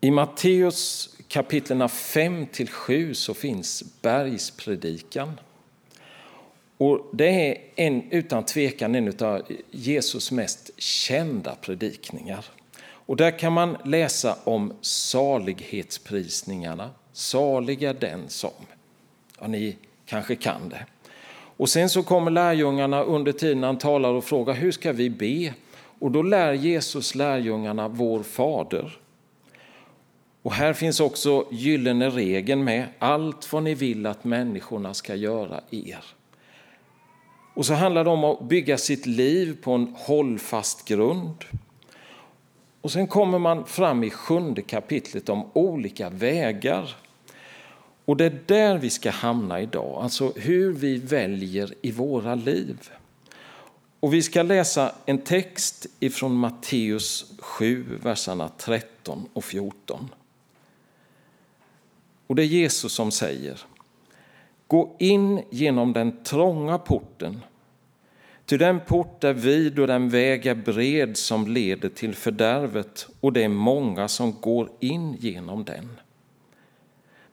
I Matteus kapitlerna 5-7 så finns bergspredikan. Och det är en, utan tvekan en av Jesus mest kända predikningar. Och där kan man läsa om salighetsprisningarna. Salig är den som. Ja, ni kanske kan det. Och sen så kommer lärjungarna under tiden han talar och frågar hur ska vi be? Och då lär Jesus lärjungarna vår fader. Och här finns också gyllene regeln med, allt vad ni vill att människorna ska göra er. Och så handlar det om att bygga sitt liv på en hållfast grund. Och sen kommer man fram i sjunde kapitlet om olika vägar. Och det är där vi ska hamna idag, alltså hur vi väljer i våra liv. Och vi ska läsa en text ifrån Matteus 7, verserna 13 och 14. Och det är Jesus som säger Gå in genom den trånga porten. Ty den port är vid och den väg är bred som leder till fördärvet och det är många som går in genom den.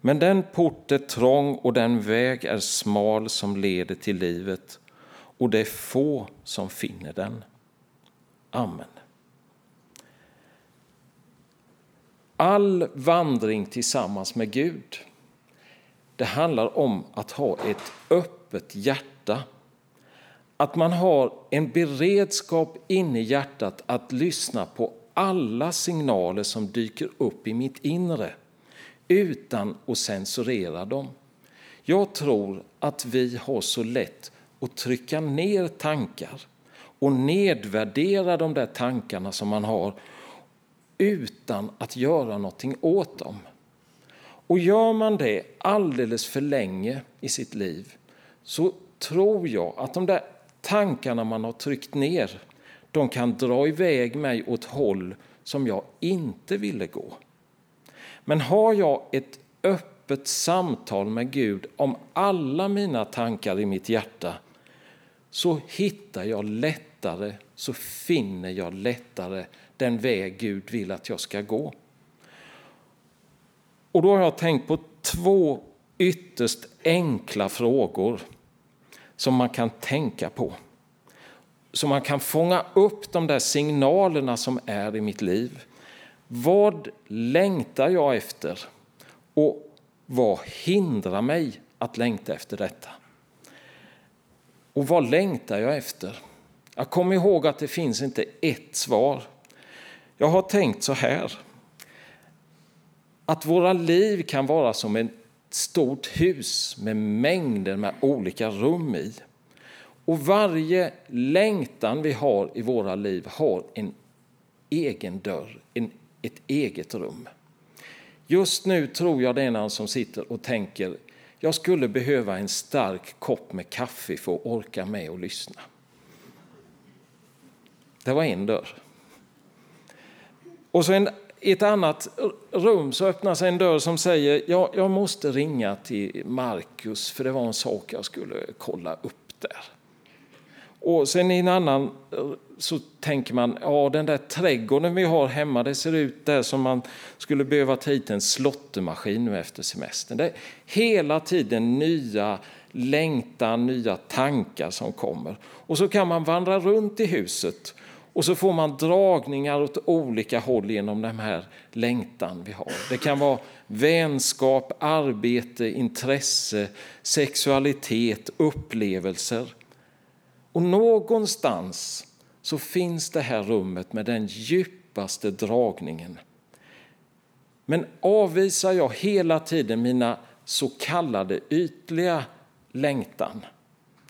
Men den port är trång och den väg är smal som leder till livet och det är få som finner den. Amen. All vandring tillsammans med Gud det handlar om att ha ett öppet hjärta. Att man har en beredskap inne i hjärtat att lyssna på alla signaler som dyker upp i mitt inre utan att censurera dem. Jag tror att vi har så lätt att trycka ner tankar och nedvärdera de där tankarna som man har utan att göra någonting åt dem. Och gör man det alldeles för länge i sitt liv så tror jag att de där tankarna man har tryckt ner de kan dra iväg mig åt håll som jag inte ville gå. Men har jag ett öppet samtal med Gud om alla mina tankar i mitt hjärta så hittar jag lättare, så finner jag lättare den väg Gud vill att jag ska gå. Och då har jag tänkt på två ytterst enkla frågor som man kan tänka på. Så man kan fånga upp de där signalerna som är i mitt liv. Vad längtar jag efter? Och vad hindrar mig att längta efter detta? Och vad längtar jag efter? Jag kommer ihåg att det finns inte ett svar. Jag har tänkt så här. Att våra liv kan vara som ett stort hus med mängder med olika rum i. Och varje längtan vi har i våra liv har en egen dörr, en, ett eget rum. Just nu tror jag det är någon som sitter och tänker jag skulle behöva en stark kopp med kaffe för att orka med och lyssna. Det var en dörr. Och så en, i ett annat rum så öppnar sig en dörr som säger ja, jag måste ringa till Markus för det var en sak jag skulle kolla upp där. Och sen i en annan så tänker man, ja den där trädgården vi har hemma, det ser ut där som man skulle behöva ta hit en slottemaskin nu efter semestern. Det är hela tiden nya längtan, nya tankar som kommer. Och så kan man vandra runt i huset och så får man dragningar åt olika håll genom den här längtan vi har. Det kan vara vänskap, arbete, intresse, sexualitet, upplevelser. Och någonstans så finns det här rummet med den djupaste dragningen. Men avvisar jag hela tiden mina så kallade ytliga längtan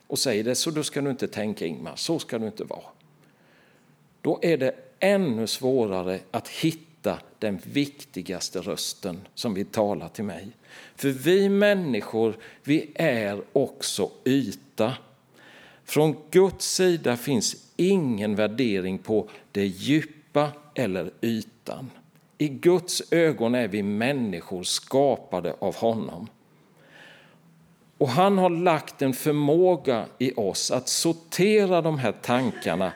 och säger det så då ska du inte tänka Ingmar, så ska du inte vara då är det ännu svårare att hitta den viktigaste rösten som vill tala till mig. För vi människor, vi är också yta. Från Guds sida finns ingen värdering på det djupa eller ytan. I Guds ögon är vi människor skapade av honom. Och han har lagt en förmåga i oss att sortera de här tankarna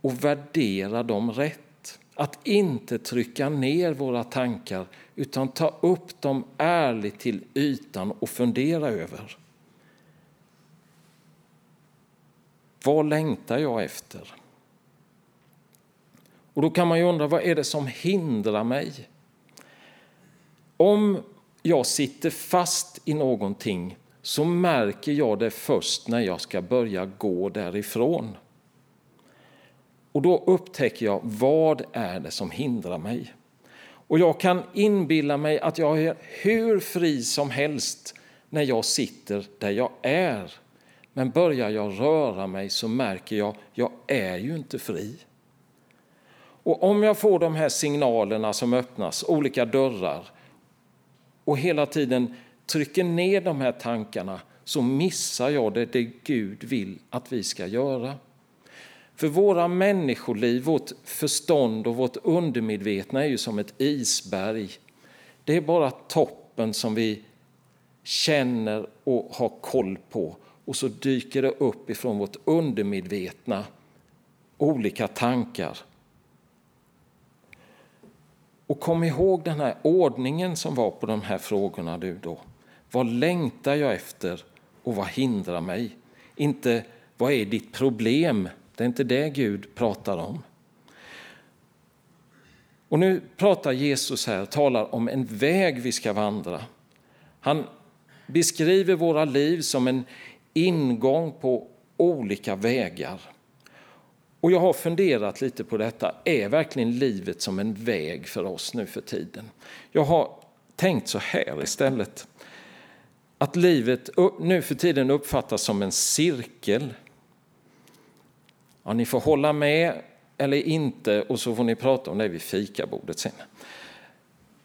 och värdera dem rätt. Att inte trycka ner våra tankar utan ta upp dem ärligt till ytan och fundera över. Vad längtar jag efter? Och då kan man ju undra, vad är det som hindrar mig? Om jag sitter fast i någonting så märker jag det först när jag ska börja gå därifrån. Och då upptäcker jag vad är det som hindrar mig. Och jag kan inbilla mig att jag är hur fri som helst när jag sitter där jag är. Men börjar jag röra mig så märker jag att jag är ju inte fri. Och om jag får de här signalerna som öppnas, olika dörrar och hela tiden trycker ner de här tankarna så missar jag det, det Gud vill att vi ska göra. För våra människoliv, vårt förstånd och vårt undermedvetna är ju som ett isberg. Det är bara toppen som vi känner och har koll på och så dyker det upp ifrån vårt undermedvetna olika tankar. Och kom ihåg den här ordningen som var på de här frågorna du då. Vad längtar jag efter och vad hindrar mig? Inte vad är ditt problem? Det är inte det Gud pratar om. Och nu pratar Jesus här, talar om en väg vi ska vandra. Han beskriver våra liv som en ingång på olika vägar. Och jag har funderat lite på detta. Är verkligen livet som en väg för oss nu för tiden? Jag har tänkt så här istället. Att livet nu för tiden uppfattas som en cirkel. Ja, ni får hålla med eller inte och så får ni prata om det vid fikabordet sen.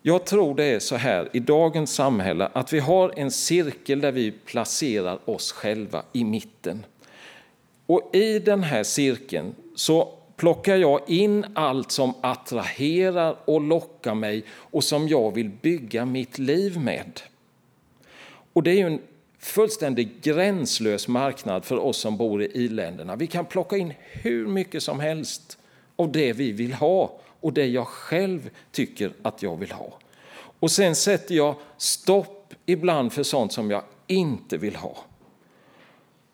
Jag tror det är så här i dagens samhälle att vi har en cirkel där vi placerar oss själva i mitten. Och i den här cirkeln så plockar jag in allt som attraherar och lockar mig och som jag vill bygga mitt liv med. Och det är ju en fullständigt gränslös marknad för oss som bor i i-länderna. Vi kan plocka in hur mycket som helst av det vi vill ha och det jag själv tycker att jag vill ha. Och sen sätter jag stopp ibland för sånt som jag inte vill ha.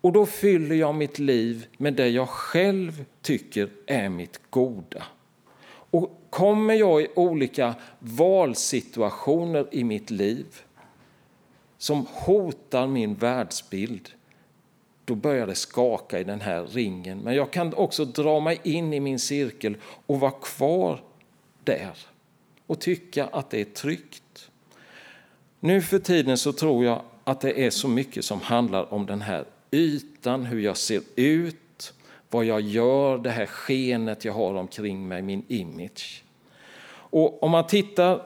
Och då fyller jag mitt liv med det jag själv tycker är mitt goda. Och kommer jag i olika valsituationer i mitt liv som hotar min världsbild, då börjar det skaka i den här ringen. Men jag kan också dra mig in i min cirkel och vara kvar där och tycka att det är tryggt. Nu för tiden så tror jag att det är så mycket som handlar om den här ytan, hur jag ser ut, vad jag gör, det här skenet jag har omkring mig, min image. Och om man tittar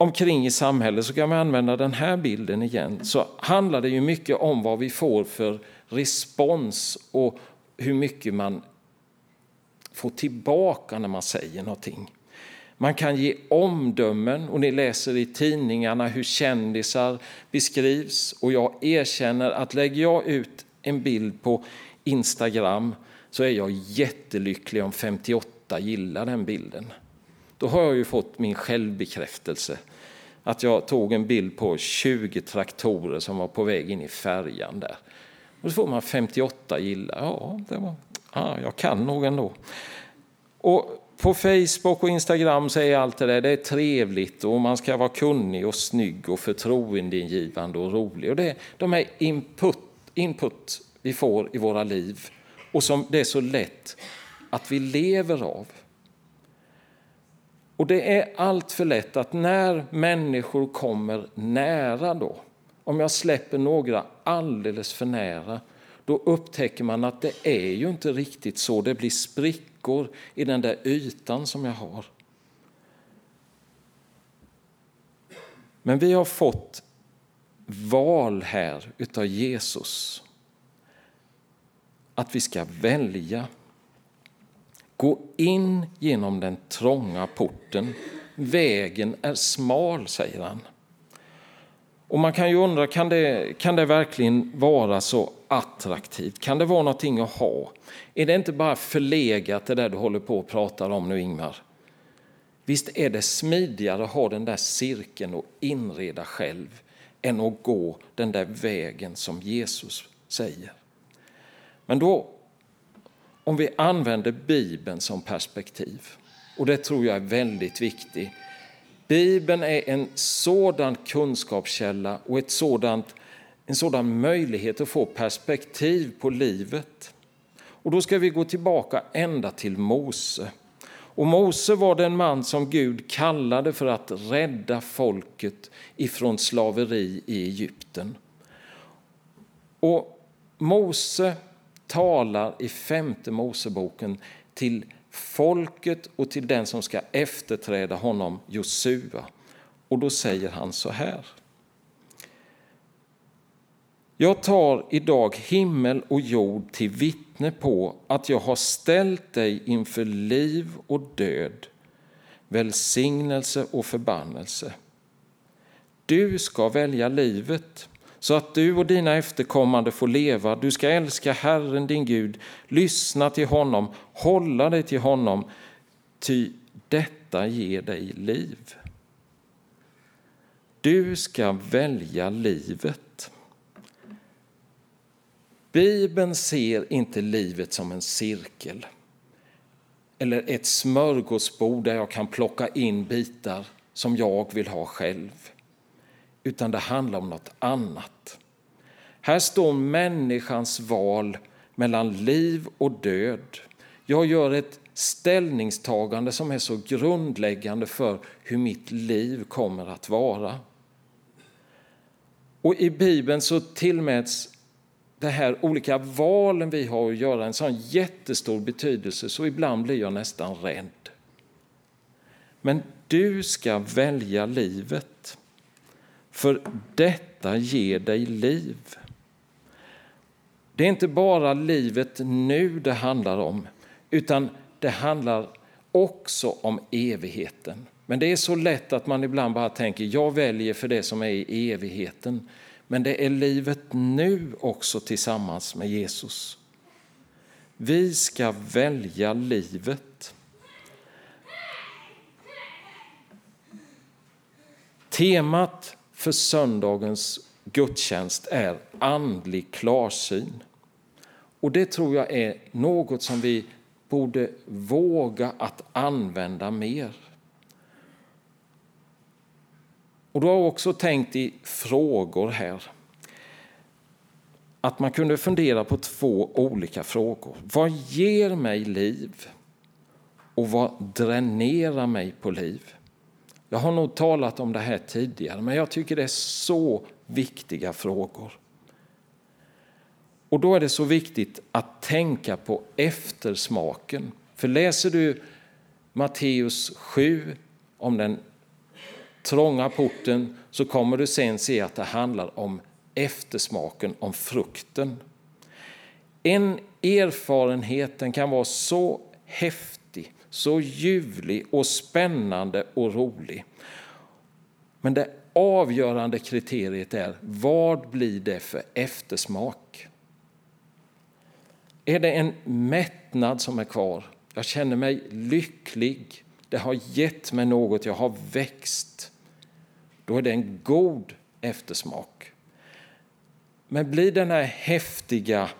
omkring i samhället så kan man använda den här bilden igen. Så handlar det ju mycket om vad vi får för respons och hur mycket man får tillbaka när man säger någonting. Man kan ge omdömen och ni läser i tidningarna hur kändisar beskrivs. Och jag erkänner att lägger jag ut en bild på Instagram så är jag jättelycklig om 58 gillar den bilden. Då har jag ju fått min självbekräftelse. Att jag tog en bild på 20 traktorer som var på väg in i färjan där. Och då får man 58 gillar. Ja, det var, ja, jag kan nog ändå. Och på Facebook och Instagram säger allt det där det är trevligt och man ska vara kunnig och snygg och förtroendeingivande och rolig. Och det är de här input, input vi får i våra liv och som det är så lätt att vi lever av. Och det är allt för lätt att när människor kommer nära då, om jag släpper några alldeles för nära, då upptäcker man att det är ju inte riktigt så. Det blir sprickor i den där ytan som jag har. Men vi har fått val här utav Jesus. Att vi ska välja. Gå in genom den trånga porten. Vägen är smal, säger han. Och man kan ju undra, kan det, kan det verkligen vara så attraktivt? Kan det vara någonting att ha? Är det inte bara förlegat det där du håller på och pratar om nu Ingmar? Visst är det smidigare att ha den där cirkeln och inreda själv än att gå den där vägen som Jesus säger. Men då, om vi använder Bibeln som perspektiv, och det tror jag är väldigt viktigt. Bibeln är en sådan kunskapskälla och ett sådant, en sådan möjlighet att få perspektiv på livet. Och då ska vi gå tillbaka ända till Mose. Och Mose var den man som Gud kallade för att rädda folket ifrån slaveri i Egypten. Och Mose talar i femte Moseboken till folket och till den som ska efterträda honom, Josua. Och då säger han så här. Jag tar idag himmel och jord till vittne på att jag har ställt dig inför liv och död, välsignelse och förbannelse. Du ska välja livet så att du och dina efterkommande får leva. Du ska älska Herren din Gud, lyssna till honom, hålla dig till honom, ty detta ger dig liv. Du ska välja livet. Bibeln ser inte livet som en cirkel eller ett smörgåsbord där jag kan plocka in bitar som jag vill ha själv utan det handlar om något annat. Här står människans val mellan liv och död. Jag gör ett ställningstagande som är så grundläggande för hur mitt liv kommer att vara. Och I Bibeln så tillmäts det här olika valen vi har att göra en sån jättestor betydelse så ibland blir jag nästan rädd. Men du ska välja livet för detta ger dig liv. Det är inte bara livet nu det handlar om, utan det handlar också om evigheten. Men det är så lätt att man ibland bara tänker, jag väljer för det som är i evigheten. Men det är livet nu också tillsammans med Jesus. Vi ska välja livet. Temat för söndagens gudstjänst är andlig klarsyn. Och det tror jag är något som vi borde våga att använda mer. Och då har jag också tänkt i frågor här. Att man kunde fundera på två olika frågor. Vad ger mig liv? Och vad dränerar mig på liv? Jag har nog talat om det här tidigare, men jag tycker det är så viktiga frågor. Och då är det så viktigt att tänka på eftersmaken. För läser du Matteus 7 om den trånga porten så kommer du sen se att det handlar om eftersmaken, om frukten. En erfarenhet den kan vara så häftig så ljuvlig och spännande och rolig. Men det avgörande kriteriet är vad blir det för eftersmak? Är det en mättnad som är kvar? Jag känner mig lycklig. Det har gett mig något, jag har växt. Då är det en god eftersmak. Men blir den här häftiga,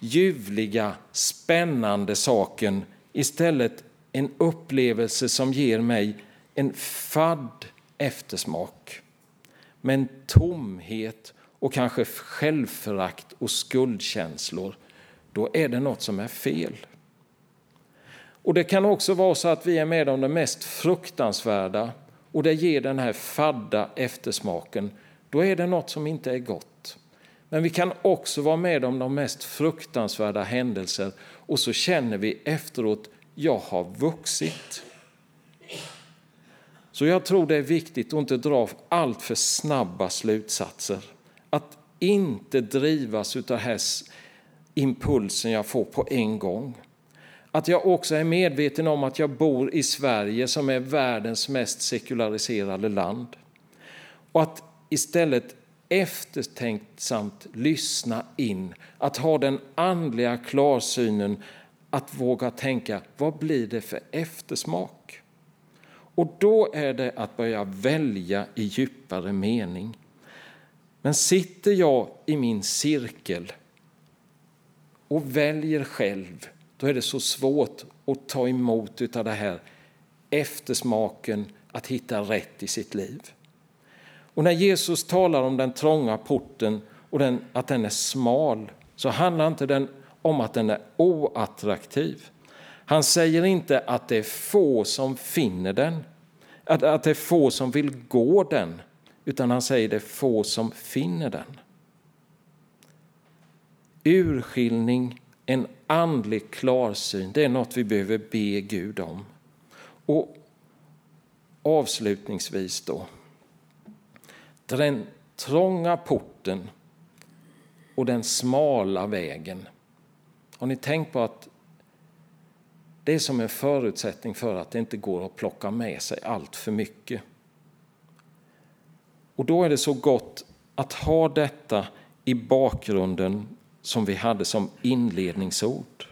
ljuvliga, spännande saken istället en upplevelse som ger mig en fadd eftersmak med en tomhet och kanske självförakt och skuldkänslor, då är det något som är fel. Och Det kan också vara så att vi är med om det mest fruktansvärda och det ger den här fadda eftersmaken. Då är det något som inte är gott. Men vi kan också vara med om de mest fruktansvärda händelser och så känner vi efteråt, jag har vuxit. Så jag tror det är viktigt att inte dra allt för snabba slutsatser. Att inte drivas av den här impulsen jag får på en gång. Att jag också är medveten om att jag bor i Sverige som är världens mest sekulariserade land. Och att istället eftertänksamt lyssna in, att ha den andliga klarsynen att våga tänka vad blir det för eftersmak? Och då är det att börja välja i djupare mening. Men sitter jag i min cirkel och väljer själv, då är det så svårt att ta emot av det här eftersmaken att hitta rätt i sitt liv. Och när Jesus talar om den trånga porten och den, att den är smal så handlar inte den om att den är oattraktiv. Han säger inte att det är få som finner den, att, att det är få som vill gå den, utan han säger det är få som finner den. Urskiljning, en andlig klarsyn, det är något vi behöver be Gud om. Och avslutningsvis då. Den trånga porten och den smala vägen. Har ni tänkt på att det är som en förutsättning för att det inte går att plocka med sig allt för mycket. Och då är det så gott att ha detta i bakgrunden som vi hade som inledningsord.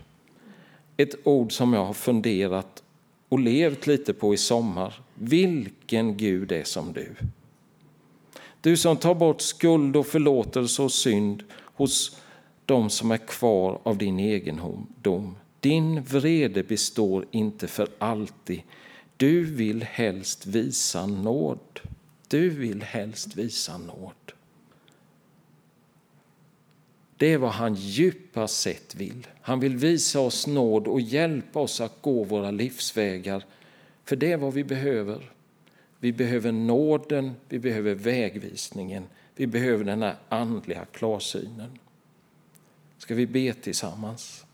Ett ord som jag har funderat och levt lite på i sommar. Vilken Gud är som du. Du som tar bort skuld och förlåtelse och synd hos dem som är kvar av din egendom. Din vrede består inte för alltid. Du vill helst visa nåd. Du vill helst visa nåd. Det är vad han djupast sett vill. Han vill visa oss nåd och hjälpa oss att gå våra livsvägar. För det är vad vi behöver. Vi behöver nåden, vi behöver vägvisningen, vi behöver den här andliga klarsynen. Ska vi be tillsammans?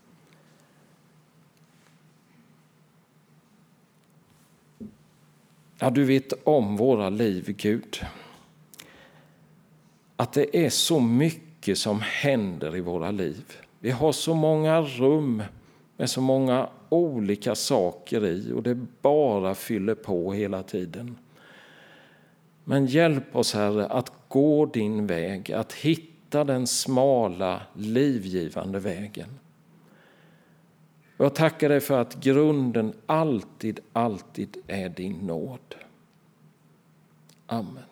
Ja, du vet om våra liv, Gud. Att det är så mycket som händer i våra liv. Vi har så många rum med så många olika saker i och det bara fyller på hela tiden. Men hjälp oss, Herre, att gå din väg, att hitta den smala, livgivande vägen. Jag tackar dig för att grunden alltid, alltid är din nåd. Amen.